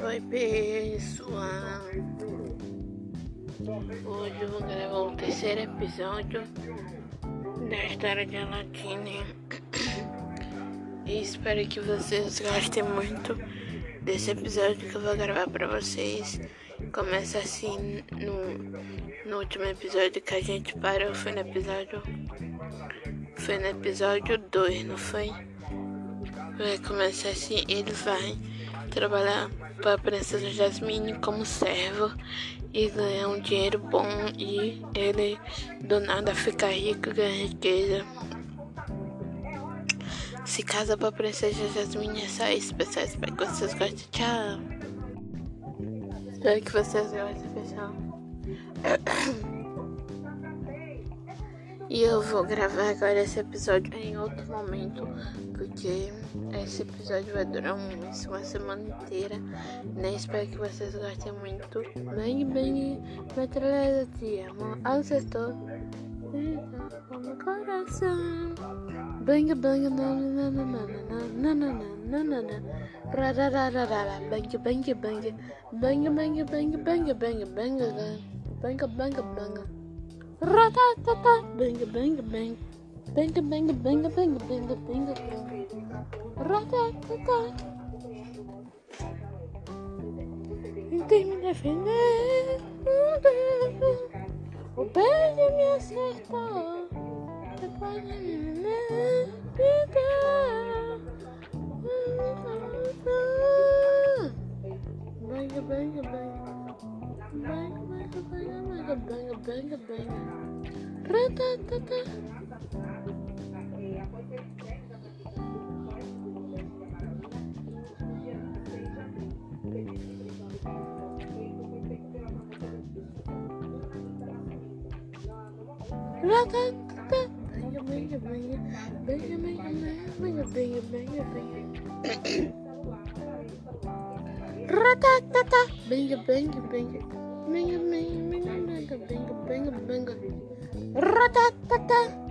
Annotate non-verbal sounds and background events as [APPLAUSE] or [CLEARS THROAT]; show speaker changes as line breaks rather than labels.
pessoal! Hoje eu vou gravar o terceiro episódio da história de Aladine e espero que vocês gostem muito desse episódio que eu vou gravar para vocês. Começa assim no, no último episódio que a gente parou, foi no episódio. Foi no episódio 2, não foi? Vai começar assim, ele vai trabalhar para a princesa Jasmine como servo e ganhar um dinheiro bom e ele do nada fica rico ganha riqueza. Se casa para a princesa Jasmine é só isso, pessoal. Espero que vocês gostem. Tchau. Espero que vocês gostem, pessoal. [CLEARS THROAT] E eu vou gravar agora esse episódio em outro momento, porque esse episódio vai durar um mês, uma semana inteira. Nem espero que vocês gostem muito. Bang, bang, metralhada te amo, ancestor. No coração. Bang, bang, nananana, rarararara, bang, bang, bang, bang, bang, bang, bang, bang, bang, bang, bang, bang. Ratatata, bang bang bang. Bang bang bang bang bang bang bang. Ratatata. Tentei me defender. O beijo me acertou. Depois de me bang bang. Bang bang bang bang bang bang bang. Ratatata. Ratatata. Bang bang bang bang bang bang bang bang bang. Ratatata. Bang bang bang. Bang bang bang binga binga binga. Ratatata.